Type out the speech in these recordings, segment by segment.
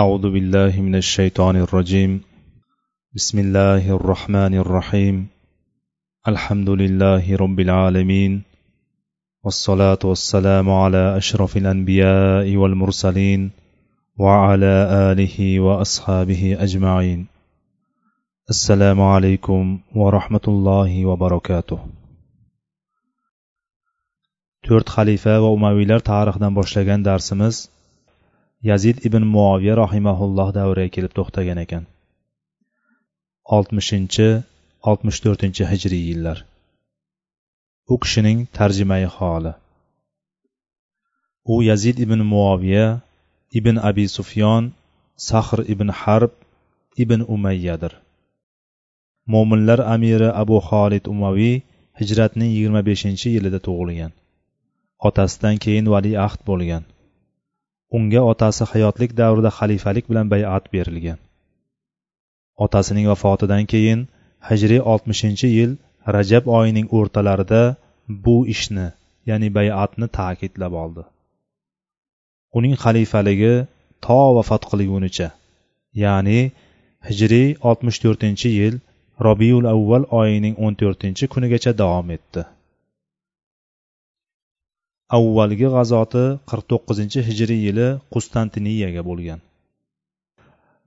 أعوذ بالله من الشيطان الرجيم. بسم الله الرحمن الرحيم. الحمد لله رب العالمين. والصلاة والسلام على أشرف الأنبياء والمرسلين وعلى آله وأصحابه أجمعين. السلام عليكم ورحمة الله وبركاته. To'rt xalifa va umaviylar tarixidan boshlagan yazid ibn muoviya rahimaulloh davriga kelib to'xtagan ekan. Oltmishinchi oltmish to'rtinchi hijriy yillar. U kishining tarjimai holi. U yazid ibn muoviya ibn abi sufyon sahr ibn harb ibn umayyadir. Mo'minlar amiri abu xolid umaviy hijratning yigirma beshinchi yilida tug'ilgan. Otasidan keyin valiahd bo'lgan. Unga otasi hayotlik davrida xalifalik bilan bayat berilgan. Otasining vafotidan keyin hijriy oltmishinchi yil rajab oyining o'rtalarida bu ishni ya'ni bayatni ta'kidlab oldi. Uning xalifaligi to vafot qilgunicha ya'ni hijriy oltmish to'rtinchi yil robiul avval oyining o'n to'rtinchi kunigacha davom etdi. Avvalgi g'azoti qirq to'qqizinchi hijriy yili qustantiniyaga bo'lgan.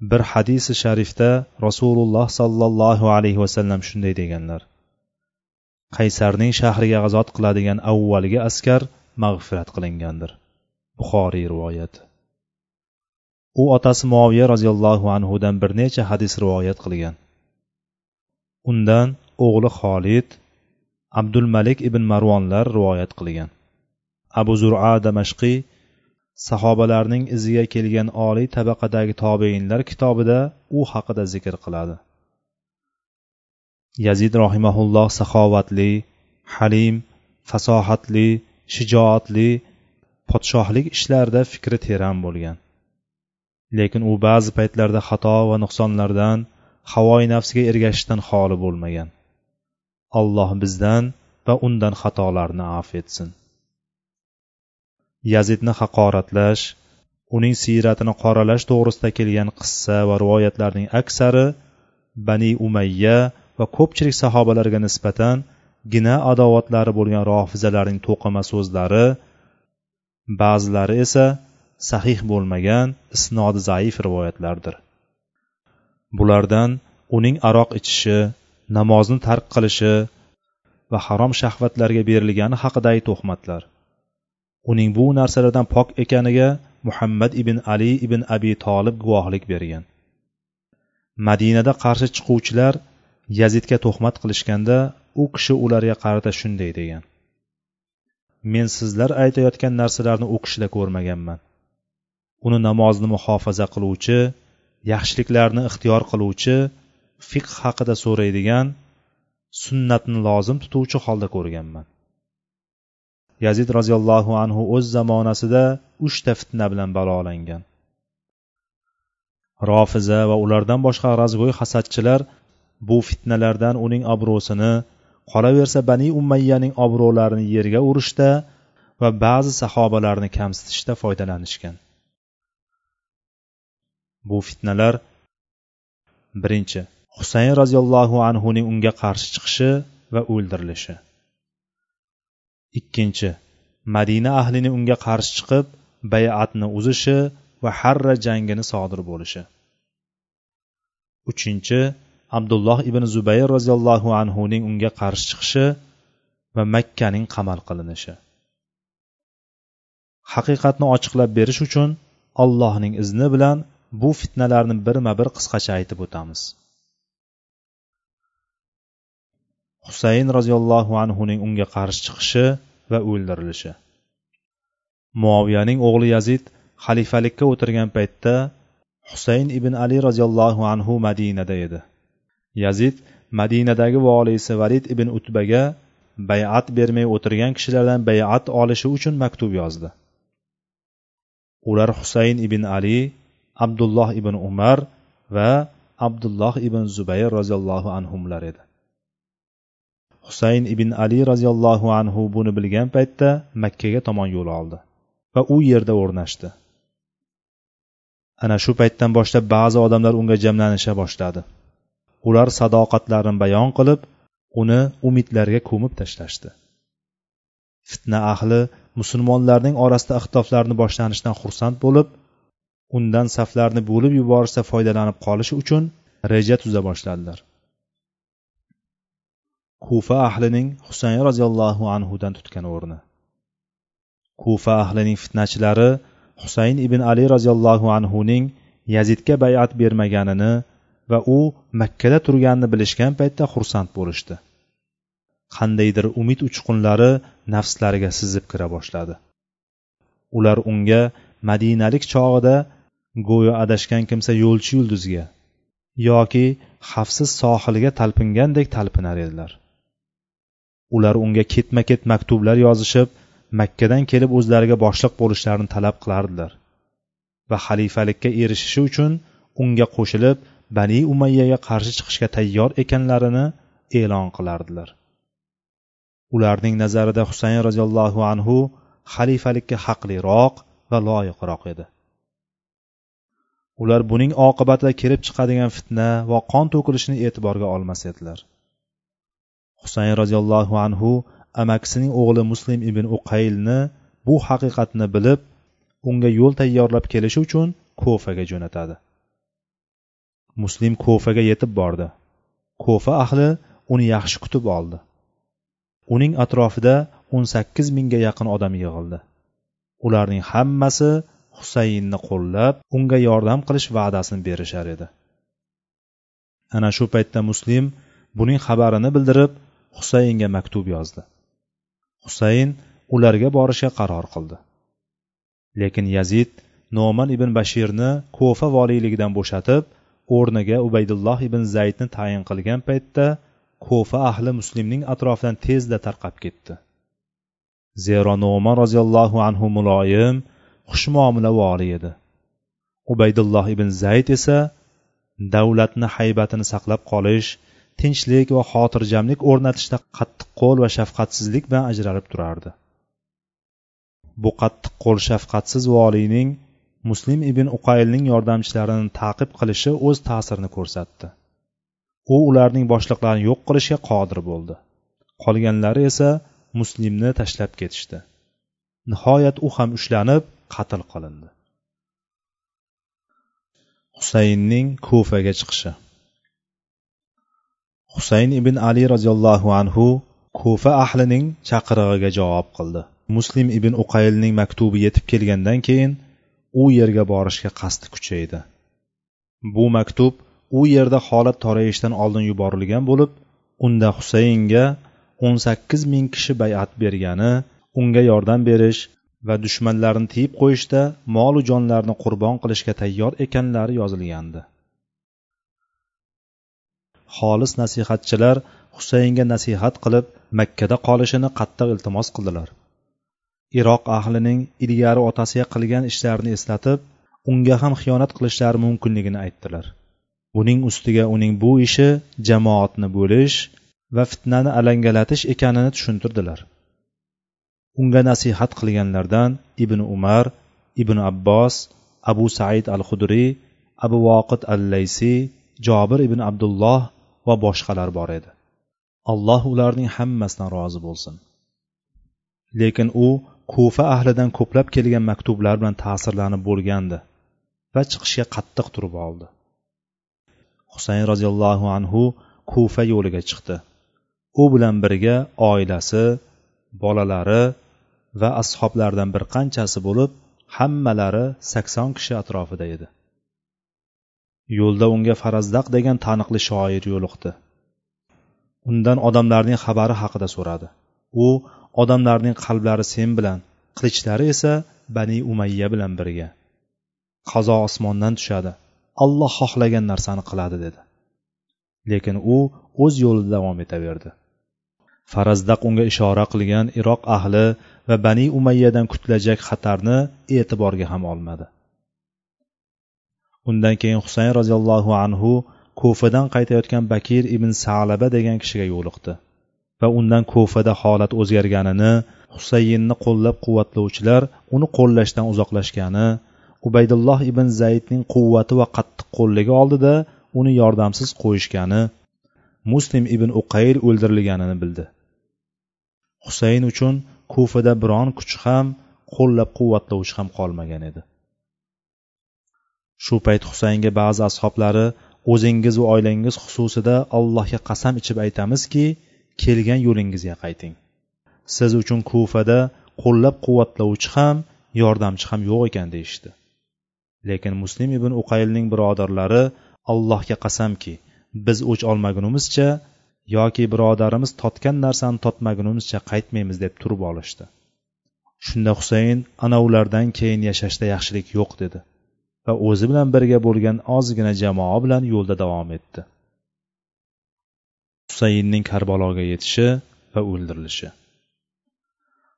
Bir hadisi sharifda rasululloh sollallohu alayhi vasallam shunday deganlar. Qaysarning shahriga g'azot qiladigan avvalgi askar mag'firat qilingandir. Buxoriy rivoyati u otasi moviya roziyallohu anhudan bir necha hadis rivoyat qilgan. Undan o'g'li xolid abdulmalik ibn marvonlar rivoyat qilgan. Abu zura damashqiy sahobalarning iziga kelgan oliy tabaqadagi tobeinlar kitobida u haqida zikr qiladi. Yazid rohimaulloh saxovatli halim fasohatli shijoatli podshohlik ishlarida fikri teran bo'lgan. Lekin u ba'zi paytlarda xato va nuqsonlardan havoyi nafsiga ergashishdan xoli bo'lmagan. Alloh bizdan va undan xatolarni afv etsin. Yazidni haqoratlash uning siyratini qoralash to'g'risida kelgan qissa va rivoyatlarning aksari bani umayya va ko'pchilik sahobalarga nisbatan gina adovatlari bo'lgan rofizalarning to'qima so'zlari ba'zilari esa sahih bo'lmagan isnodi zaif rivoyatlardir. Bulardan uning aroq ichishi namozni tark qilishi va harom shahvatlarga berilgani haqidagi tuhmatlar uning bu narsalardan pok ekaniga muhammad ibn ali ibn abi tolib guvohlik bergan. Madinada qarshi chiquvchilar yazidga tuhmat qilishganda u kishi ularga qarata shunday degan. Men sizlar aytayotgan narsalarni u kishida ko'rmaganman. Uni namozni muhofaza qiluvchi yaxshiliklarni ixtiyor qiluvchi fiqh haqida so'raydigan sunnatni lozim tutuvchi holda ko'rganman. Yazid roziyallohu anhu o'z zamonasida uchta fitna bilan balolangan rofiza va ulardan boshqa razgo'y hasadchilar bu fitnalardan uning obro'sini qolaversa bani umayyaning obro'larini yerga urishda va ba'zi sahobalarni kamsitishda foydalanishgan. Bu fitnalar birinchi husayn roziyallohu anhuning unga qarshi chiqishi va o'ldirilishi. Ikkinchi madina ahlining unga qarshi chiqib bayatni uzishi va harra jangini sodir bo'lishi. Uchinchi abdulloh ibn zubayr roziyallohu anhuning unga qarshi chiqishi va makkaning qamal qilinishi. Haqiqatni ochiqlab berish uchun allohning izni bilan bu fitnalarni birma bir qisqacha aytib o'tamiz. Husayn roziyallohu anhuning unga qarshi chiqishi va o'ldirilishi. Muoviyaning o'g'li yazid xalifalikka o'tirgan paytda husayn ibn ali roziyallohu anhu madinada edi. Yazid madinadagi voliysi valid ibn utbaga bayat bermay o'tirgan kishilardan bayat olishi uchun maktub yozdi. Ular husayn ibn ali abdulloh ibn umar va abdulloh ibn zubayr roziyallohu anhular edi. Husayn ibn ali roziyallohu anhu buni bilgan paytda makkaga tomon yo'l oldi va u yerda o'rnashdi. Ana shu paytdan boshlab ba'zi odamlar unga jamlanisha boshladi. Ular sadoqatlarini bayon qilib uni umidlarga ko'mib tashlashdi. Fitna ahli musulmonlarning orasida ixtiloflarni boshlanishidan xursand bo'lib undan saflarni bo'lib yuborishda foydalanib qolish uchun reja tuza boshladilar. Kufa ahlining husayn roziyallohu anhudan tutgan o'rni. Kufa ahlining fitnachilari husayn ibn ali roziyallohu anhuning yazidga bayat bermaganini va u makkada turganini bilishgan paytda xursand bo'lishdi. Qandaydir umid uchqunlari nafslariga sizib kira boshladi. Ular unga madinalik chog'ida go'yo adashgan kimsa yo'lchi yulduzga yoki xavfsiz sohilga talpingandek talpinar edilar. Ular unga ketma ket maktublar yozishib makkadan kelib o'zlariga boshliq bo'lishlarini talab qilardilar. Va xalifalikka erishishi uchun unga qo'shilib bani umayyaga qarshi chiqishga tayyor ekanlarini e'lon qilardilar. Ularning nazarida husayn roziyallohu anhu xalifalikka haqliroq va loyiqroq edi. Ular buning oqibatida kelib chiqadigan fitna va qon to'kilishini e'tiborga olmas edilar. Husayn roziyallohu anhu amakisining o'g'li muslim ibn uqaylni bu haqiqatni bilib unga yo'l tayyorlab kelishi uchun ko'faga jo'natadi. Muslim ko'faga yetib bordi. Ko'fa ahli uni yaxshi kutib oldi. Uning atrofida o'n sakkiz mingga yaqin odam yig'ildi. Ularning hammasi husaynni qo'llab unga yordam qilish va'dasini berishar edi. Ana shu paytda muslim buning xabarini bildirib husaynga maktub yozdi. Husayn ularga borishga qaror qildi. Lekin yazid noman ibn bashirni ko'fa voliyligidan bo'shatib o'rniga ubaydulloh ibn zaydni tayin qilgan paytda ko'fa ahli muslimning atrofidan tezda tarqab ketdi. Zero noman roziyallohu anhu muloyim xushmuomala voliy edi. Ubaydulloh ibn zayd esa davlatni haybatini saqlab qolish tinchlik va xotirjamlik o'rnatishda qattiqqo'l va shafqatsizlik bilan ajralib turardi. Bu qattiqqo'l shafqatsiz voliyning muslim ibn uqaylning yordamchilarini taqib qilishi o'z ta'sirini ko'rsatdi. U ularning boshliqlarini yo'q qilishga qodir bo'ldi. Qolganlari esa muslimni tashlab ketishdi. Nihoyat u ham ushlanib qatl qilindi. Husaynning kufaga chiqishi. Husayn ibn ali roziyallohu anhu kufa ahlining chaqirig'iga javob qildi. Muslim ibn uqaylning maktubi yetib kelgandan keyin u yerga borishga qasdi kuchaydi. Bu maktub u yerda holat torayishdan oldin yuborilgan bo'lib unda husaynga o'n sakkiz ming kishi bayat bergani unga yordam berish va dushmanlarni tiyib qo'yishda molu jonlarini qurbon qilishga tayyor ekanlari yozilgandi. Xolis nasihatchilar husaynga nasihat qilib makkada qolishini qattiq iltimos qildilar. Iroq ahlining ilgari otasiga qilgan ishlarini eslatib unga ham xiyonat qilishlari mumkinligini aytdilar. Buning ustiga uning bu ishi jamoatni bo'lish va fitnani alangalatish ekanini tushuntirdilar. Unga nasihat qilganlardan ibn umar ibn abbos abu said al hudriy abu voqid al laysiy jobir ibn abdulloh va boshqalar bor edi. Alloh ularning hammasidan rozi bo'lsin. Lekin u kufa ahlidan ko'plab kelgan maktublar bilan ta'sirlanib bo'lgandi va chiqishga qattiq turib oldi. Husayn roziyallohu anhu kufa yo'liga chiqdi. U bilan birga oilasi bolalari va ashoblaridan bir qanchasi bo'lib hammalari sakson kishi atrofida edi. Yo'lda unga farazdaq degan taniqli shoir yo'liqdi. Undan odamlarning xabari haqida so'radi. U odamlarning qalblari sen bilan qilichlari esa bani umayya bilan birga. Qazo osmondan tushadi. Alloh xohlagan narsani qiladi dedi. Lekin u o'z yo'lida davom etaverdi. Farazdaq unga ishora qilgan iroq ahli va bani umayyadan kutilajak xatarni e'tiborga ham olmadi. Undan keyin husayn roziyallohu anhu kufadan qaytayotgan bakir ibn salaba degan kishiga yo'liqdi va undan kufada holat o'zgarganini husaynni qo'llab quvvatlovchilar uni qo'llashdan uzoqlashgani ubaydulloh ibn zaydning quvvati va qattiq qo'lligi oldida uni yordamsiz qo'yishgani muslim ibn uqayl o'ldirilganini bildi. Husayn uchun kufada biron kuch ham qo'llab quvvatlovchi ham qolmagan edi. Shu payt husaynga ba'zi ashoblari o'zingiz va oilangiz xususida allohga qasam ichib aytamizki kelgan yo'lingizga qayting. Siz uchun kufada qo'llab quvvatlovchi ham yordamchi ham yo'q ekan deyishdi. Lekin muslim ibn uqaylning birodarlari allohga qasamki biz o'ch olmagunimizcha yoki birodarimiz totgan narsani totmagunimizcha qaytmaymiz deb turib olishdi. Shunda husayn ana ulardan keyin yashashda yaxshilik yo'q dedi. Va o'zi bilan birga bo'lgan ozgina jamoa bilan yo'lda davom etdi. Husaynning karbaloga yetishi va o'ldirilishi.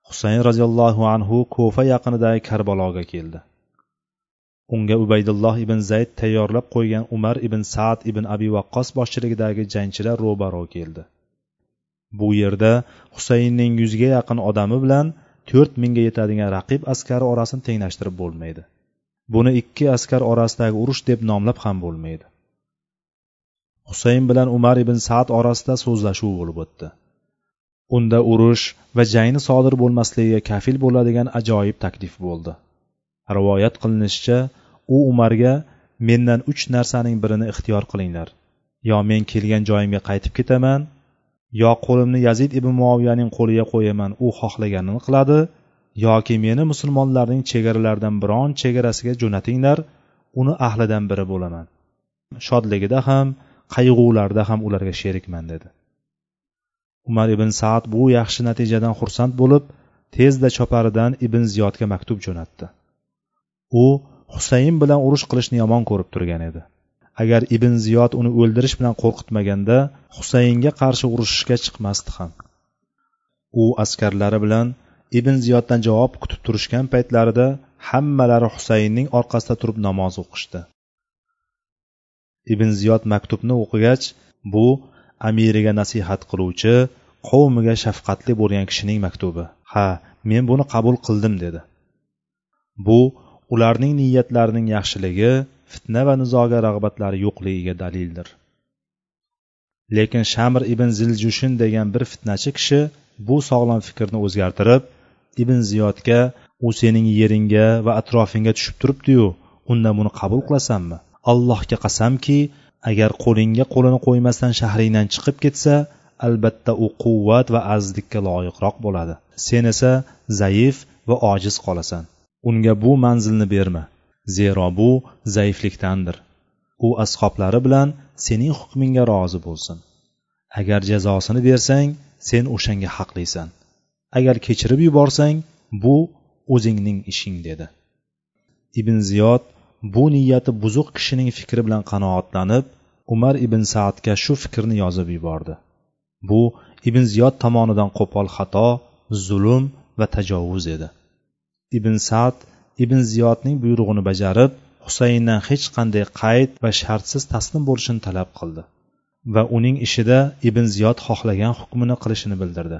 Husayn roziyallohu anhu ko'fa yaqinidagi karbaloga keldi. Unga ubaydulloh ibn zayd tayyorlab qo'ygan umar ibn saad ibn abi vaqqos boshchiligidagi jangchilar ro'baro keldi. Bu yerda husaynning yuzga yaqin odami bilan to'rt mingga yetadigan raqib askari orasini tenglashtirib bo'lmaydi. Buni ikki askar orasidagi urush deb nomlab ham bo'lmaydi. Husayn bilan umar ibn saad orasida so'zlashuv bo'lib o'tdi. Unda urush va jangni sodir bo'lmasligiga kafil bo'ladigan ajoyib taklif bo'ldi. Rivoyat qilinishicha u umarga mendan uch narsaning birini ixtiyor qilinglar. Yo men kelgan joyimga qaytib ketaman yo qo'limni yazid ibn muoviyaning qo'liga qo'yaman u xohlaganini qiladi yoki meni musulmonlarning chegaralaridan biron chegarasiga jo'natinglar uni ahlidan biri bo'laman. Shodligida ham qayg'ularida ham ularga sherikman dedi. Umar ibn saad bu yaxshi natijadan xursand bo'lib tezda choparidan ibn ziyodga maktub jo'natdi. U husayn bilan urush qilishni yomon ko'rib turgan edi. Agar ibn ziyod uni o'ldirish bilan qo'rqitmaganda husaynga qarshi urushishga chiqmasdi ham. U askarlari bilan ibn ziyoddan javob kutib turishgan paytlarida hammalari husaynning orqasida turib namoz o'qishdi. Ibn ziyod maktubni o'qigach bu amiriga nasihat qiluvchi qavmiga shafqatli bo'lgan kishining maktubi. Ha men buni qabul qildim dedi. Bu ularning niyatlarining yaxshiligi fitna va nizoga rag'batlari yo'qligiga dalildir. Lekin shamir ibn ziljushin degan bir fitnachi kishi bu sog'lom fikrni o'zgartirib ibn ziyodga u sening yeringga va atrofingga tushib turibdiyu unda buni qabul qilasanmi? Allohga qasamki agar qo'lingga qo'lini qo'ymasdan shahringdan chiqib ketsa albatta u quvvat va azizlikka loyiqroq bo'ladi. Sen esa zaif va ojiz qolasan. Unga bu manzilni berma. Zero bu zaiflikdandir. U ashoblari bilan sening hukmingga rozi bo'lsin. Agar jazosini bersang sen o'shanga haqlisan agar kechirib yuborsang bu o'zingning ishing dedi. Ibn ziyod bu niyati buzuq kishining fikri bilan qanoatlanib umar ibn saadga shu fikrni yozib yubordi. Bu ibn ziyod tomonidan qo'pol xato zulm va tajovuz edi. Ibn sad ibn ziyodning buyrug'ini bajarib husayndan hech qanday qayd va shartsiz taslim bo'lishini talab qildi va uning ishida ibn ziyod xohlagan hukmini qilishini bildirdi.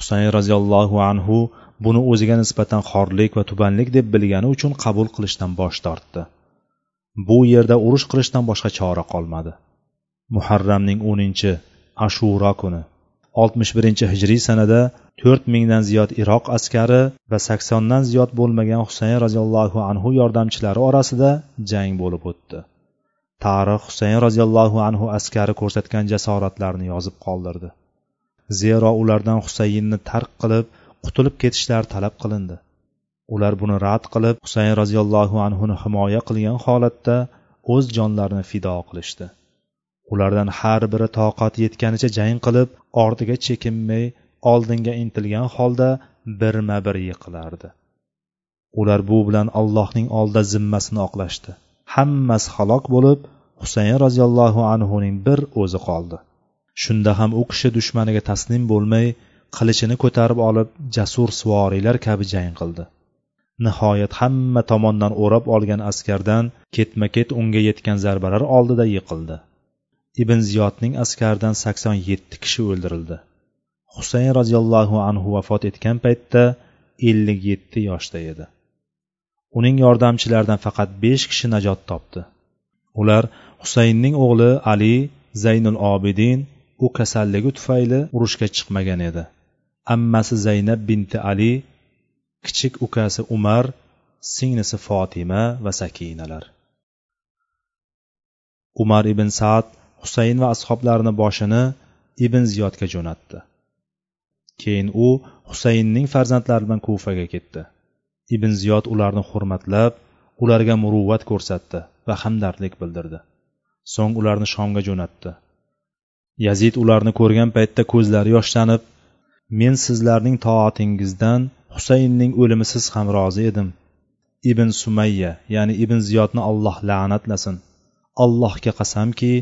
Husayn roziyallohu anhu buni o'ziga nisbatan xorlik va tubanlik deb bilgani uchun qabul qilishdan bosh tortdi. Bu yerda urush qilishdan boshqa chora qolmadi. Muharramning o'ninchi ashuro kuni oltmish birinchi hijriy sanada to'rt mingdan ziyod iroq askari va saksondan ziyod bo'lmagan husayn roziyallohu anhu yordamchilari orasida jang bo'lib o'tdi. Tarix husayn roziyallohu anhu askari ko'rsatgan jasoratlarini yozib qoldirdi. Zero ulardan husaynni tark qilib qutulib ketishlari talab qilindi. Ular buni rad qilib husayn roziyallohu anhuni himoya qilgan holatda o'z jonlarini fido qilishdi. Ulardan har biri toqati yetganicha jang qilib ortiga chekinmay oldinga intilgan holda birma bir yiqilardi. Ular bu bilan allohning oldida zimmasini oqlashdi. Hammasi halok bo'lib husayn roziyallohu anhuning bir o'zi qoldi. Shunda ham u kishi dushmaniga taslim bo'lmay qilichini ko'tarib olib jasur suvoriylar kabi jang qildi. Nihoyat hamma tomondan o'rab olgan askardan ketma ket unga yetgan zarbalar oldida yiqildi. Ibn ziyodning askaridan sakson yetti kishi o'ldirildi. Husayn roziyallohu anhu vafot etgan paytda ellik yetti yoshda edi. Uning yordamchilaridan faqat besh kishi najot topdi. Ular husaynning o'g'li ali zaynul obidin u kasalligi tufayli urushga chiqmagan edi. Ammasi zaynab binti ali kichik ukasi umar singlisi fotima va sakinalar. Umar ibn saad husayn va ashoblarini boshini ibn ziyodga jo'natdi. Keyin u husaynning farzandlari bilan kufaga ketdi. Ibn ziyod ularni hurmatlab ularga muruvvat ko'rsatdi va hamdardlik bildirdi. So'ng ularni shomga jo'natdi. Yazid ularni ko'rgan paytda ko'zlari yoshlanib men sizlarning toatingizdan husaynning o'limisiz ham rozi edim. Ibn sumayya ya'ni ibn ziyodni alloh la'natlasin. Allohga qasamki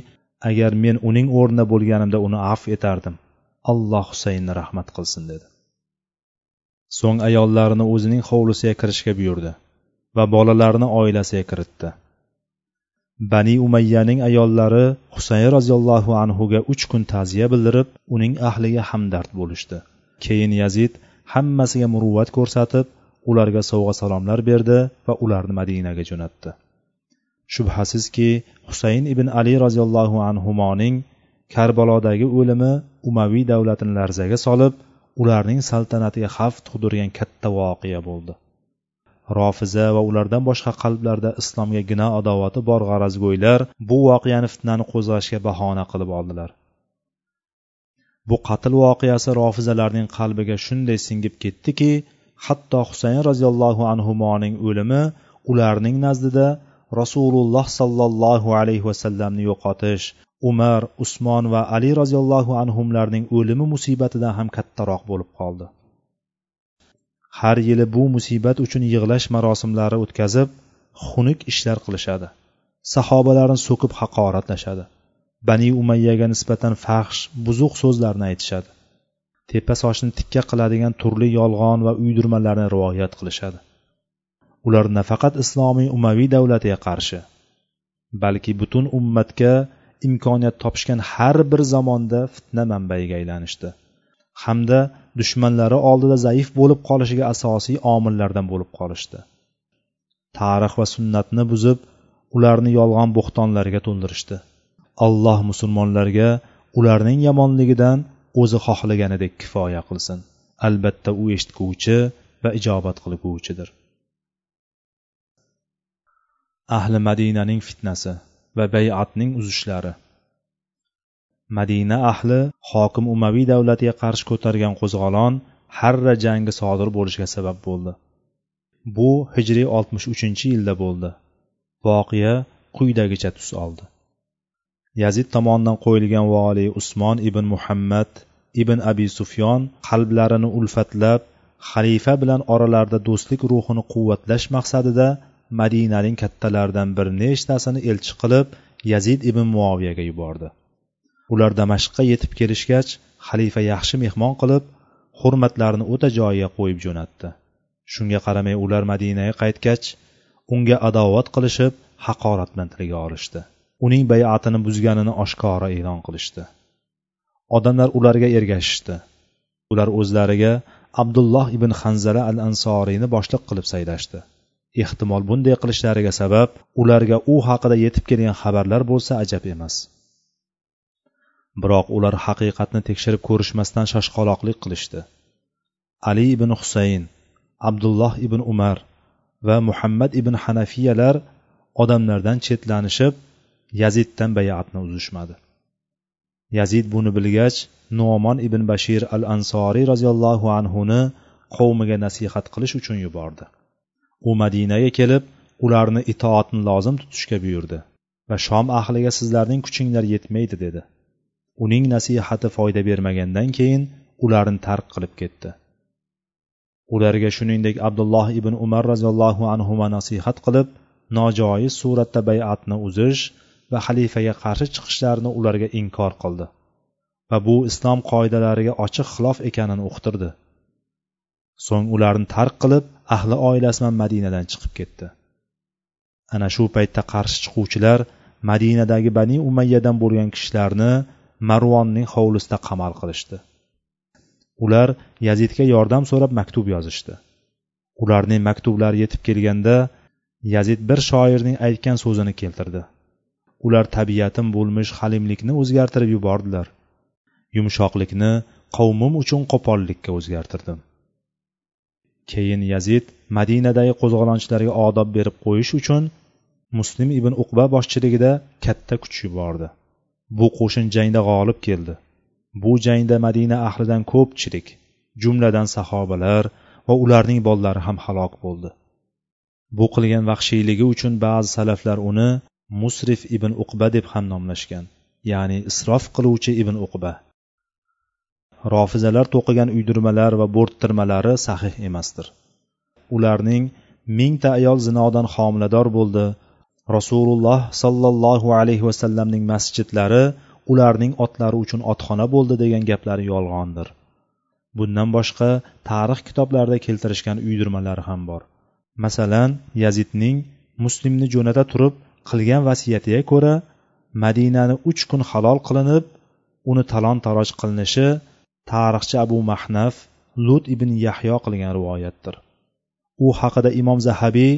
agar men uning o'rnida bo'lganimda uni afv etardim. Alloh husaynni rahmat qilsin dedi. So'ng ayollarini o'zining hovlisiga kirishga buyurdi va bolalarini oilasiga kiritdi. Bani umayyaning ayollari husayn roziyallohu anhuga uch kun ta'ziya bildirib uning ahliga hamdard bo'lishdi. Keyin yazid hammasiga muruvvat ko'rsatib ularga sovg'a salomlar berdi va ularni madinaga jo'natdi. Shubhasizki husayn ibn ali roziyallohu anhumoning karbalodagi o'limi umaviy davlatini larzaga solib ularning saltanatiga xavf tug'dirgan katta voqea bo'ldi. Rofiza va ulardan boshqa qalblarda islomga gina adovati bor g'arazgo'ylar bu voqeani fitnani qo'zg'ashga bahona qilib oldilar. Bu qatl voqeasi rofizalarning qalbiga shunday singib ketdiki hatto husayn roziyallohu anhuning o'limi ularning nazdida rasululloh sollallohu alayhi vasallamni yo'qotish umar usmon va ali roziyallohu anhumlarning o'limi musibatidan ham kattaroq bo'lib qoldi. Har yili bu musibat uchun yig'lash marosimlari o'tkazib xunuk ishlar qilishadi. Sahobalarni so'kib haqoratlashadi. Bani umayyaga nisbatan faxsh buzuq so'zlarni aytishadi. Tepa sochni tikka qiladigan turli yolg'on va uydirmalarni rivoyat qilishadi. Ular nafaqat islomiy umaviy davlatiga qarshi balki butun ummatga imkoniyat topishgan har bir zamonda fitna manbaiga aylanishdi. Hamda dushmanlari oldida zaif bo'lib qolishiga asosiy omillardan bo'lib qolishdi. Tarix va sunnatni buzib ularni yolg'on bo'xtonlarga to'ldirishdi. Alloh musulmonlarga ularning yomonligidan o'zi xohlaganidek kifoya qilsin. Albatta u eshitguvchi va ijobat qilguvchidir. Ahli madinaning fitnasi va bay'atning uzishlari. Madina ahli hokim umaviy davlatiga qarshi ko'targan qo'zg'olon harra jangi sodir bo'lishiga sabab bo'ldi. Bu hijriy oltmish uchinchi yilda bo'ldi. Voqea quyidagicha tus oldi. Yazid tomonidan qo'yilgan voliy usmon ibn muhammad ibn abi sufyon qalblarini ulfatlab xalifa bilan oralarida do'stlik ruhini quvvatlash maqsadida madinaning kattalaridan bir nechtasini elchi qilib yazid ibn muoviyaga yubordi. Ular damashqqa yetib kelishgach xalifa yaxshi mehmon qilib hurmatlarini o'ta joyiga qo'yib jo'natdi. Shunga qaramay ular madinaga qaytgach unga adovat qilishib haqorat bilan tilga olishdi. Uning bayatini buzganini oshkora e'lon qilishdi. Odamlar ularga ergashishdi. Ular o'zlariga abdulloh ibn hanzala al ansoriyni boshliq qilib saylashdi. Ehtimol bunday qilishlariga sabab ularga u haqida yetib kelgan xabarlar bo'lsa ajab emas. Biroq ular haqiqatni tekshirib ko'rishmasdan shoshqaloqlik qilishdi. Ali ibn husayn abdulloh ibn umar va muhammad ibn hanafiyalar odamlardan chetlanishib yaziddan bayatni uzishmadi. Yazid buni bilgach nuomon ibn bashir al ansoriy roziyallohu anhuni qavmiga nasihat qilish uchun yubordi. U madinaga kelib ularni itoatni lozim tutishga buyurdi va shom ahliga sizlarning kuchinglar yetmaydi dedi. Uning nasihati foyda bermagandan keyin ularni tark qilib ketdi. Ularga shuningdek abdulloh ibn umar roziyallohu anhu nasihat qilib nojoiz suratda bay'atni uzish va xalifaga qarshi chiqishlarini ularga inkor qildi va bu islom qoidalariga ochiq xilof ekanini uqtirdi. So'ng ularni tark qilib ahli oilasi bilan madinadan chiqib ketdi. Ana shu paytda qarshi chiquvchilar madinadagi bani umayyadan bo'lgan kishilarni marvonning hovlisida qamal qilishdi. Ular yazidga yordam so'rab maktub yozishdi. Ularning maktublari yetib kelganda yazid bir shoirning aytgan so'zini keltirdi. Ular tabiatim bo'lmish halimlikni o'zgartirib yubordilar. Yumshoqlikni qavmim uchun qo'pollikka o'zgartirdim. Keyin yazid madinadagi qo'zg'olonchilarga odob berib qo'yish uchun muslim ibn uqba boshchiligida katta kuch yubordi. Bu qo'shin jangda g'olib keldi. Bu jangda madina ahlidan ko'pchilik jumladan sahobalar va ularning bolalari ham halok bo'ldi. Bu qilgan vahshiyligi uchun ba'zi salaflar uni musrif ibn uqba deb ham nomlashgan ya'ni isrof qiluvchi ibn uqba. Rofizalar to'qigan uydirmalar va bo'rttirmalari sahih emasdir. Ularning mingta ayol zinodan homilador bo'ldi rasululloh sollallohu alayhi vasallamning masjidlari ularning otlari uchun otxona bo'ldi degan gaplari yolg'ondir. Bundan boshqa tarix kitoblarida keltirishgan uydirmalari ham bor. Masalan yazidning muslimni jo'nata turib qilgan vasiyatiga ko'ra madinani uch kun halol qilinib uni talon taroj qilinishi tarixchi abu mahnaf lut ibn yahyo qilgan rivoyatdir. U haqida imom zahabiy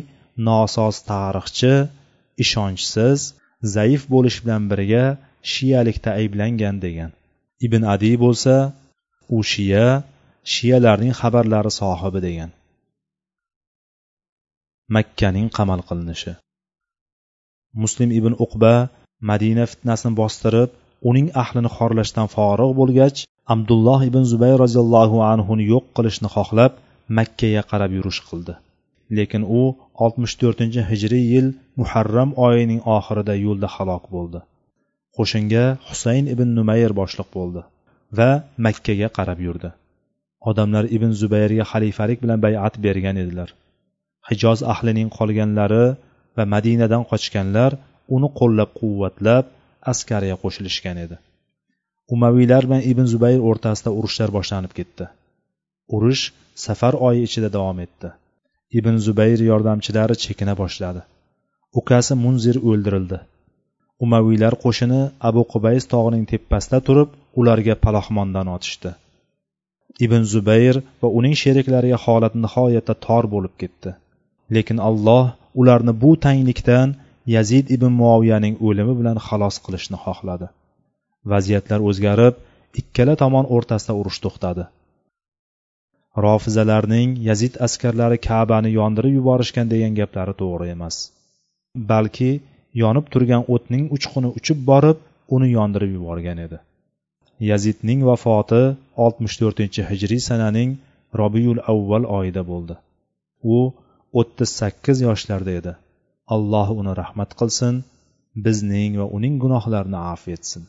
nosoz tarixchi ishonchsiz zaif bo'lish bilan birga shiyalikda ayblangan degan. Ibn adiy bo'lsa u shiya shiyalarning xabarlari sohibi degan. Makkaning qamal qilinishi. Muslim ibn uqba madina fitnasini bostirib uning ahlini xorlashdan forig' bo'lgach abdulloh ibn zubayr roziyallohu anhuni yo'q qilishni xohlab makkaga qarab yurish qildi. Lekin u oltmish to'rtinchi hijriy yil muharram oyining oxirida yo'lda halok bo'ldi. Qo'shinga husayn ibn numayr boshliq bo'ldi va makkaga qarab yurdi. Odamlar ibn zubayrga xalifalik bilan bayat bergan edilar. Hijoz ahlining qolganlari va madinadan qochganlar uni qo'llab quvvatlab askariga qo'shilishgan edi. Umaviylar bilan ibn zubayr o'rtasida urushlar boshlanib ketdi. Urush safar oyi ichida davom etdi. Ibn zubayr yordamchilari chekina boshladi. Ukasi munzir o'ldirildi. Umaviylar qo'shini abu qubays tog'ining tepasida turib ularga palaxmondan otishdi. Ibn zubayr va uning sheriklariga holat nihoyatda tor bo'lib ketdi. Lekin alloh ularni bu tanglikdan yazid ibn muoviyaning o'limi bilan xalos qilishni xohladi. Vaziyatlar o'zgarib ikkala tomon o'rtasida urush to'xtadi. Rofizalarning yazid askarlari kabani yondirib yuborishgan degan gaplari to'g'ri emas. Balki yonib turgan o'tning uchquni uchib borib uni yondirib yuborgan edi. Yazidning vafoti oltmish to'rtinchi hijriy sananing robiyul avval oyida bo'ldi. U o'ttiz sakkiz yoshlarda edi. Alloh uni rahmat qilsin bizning va uning gunohlarini afv etsin.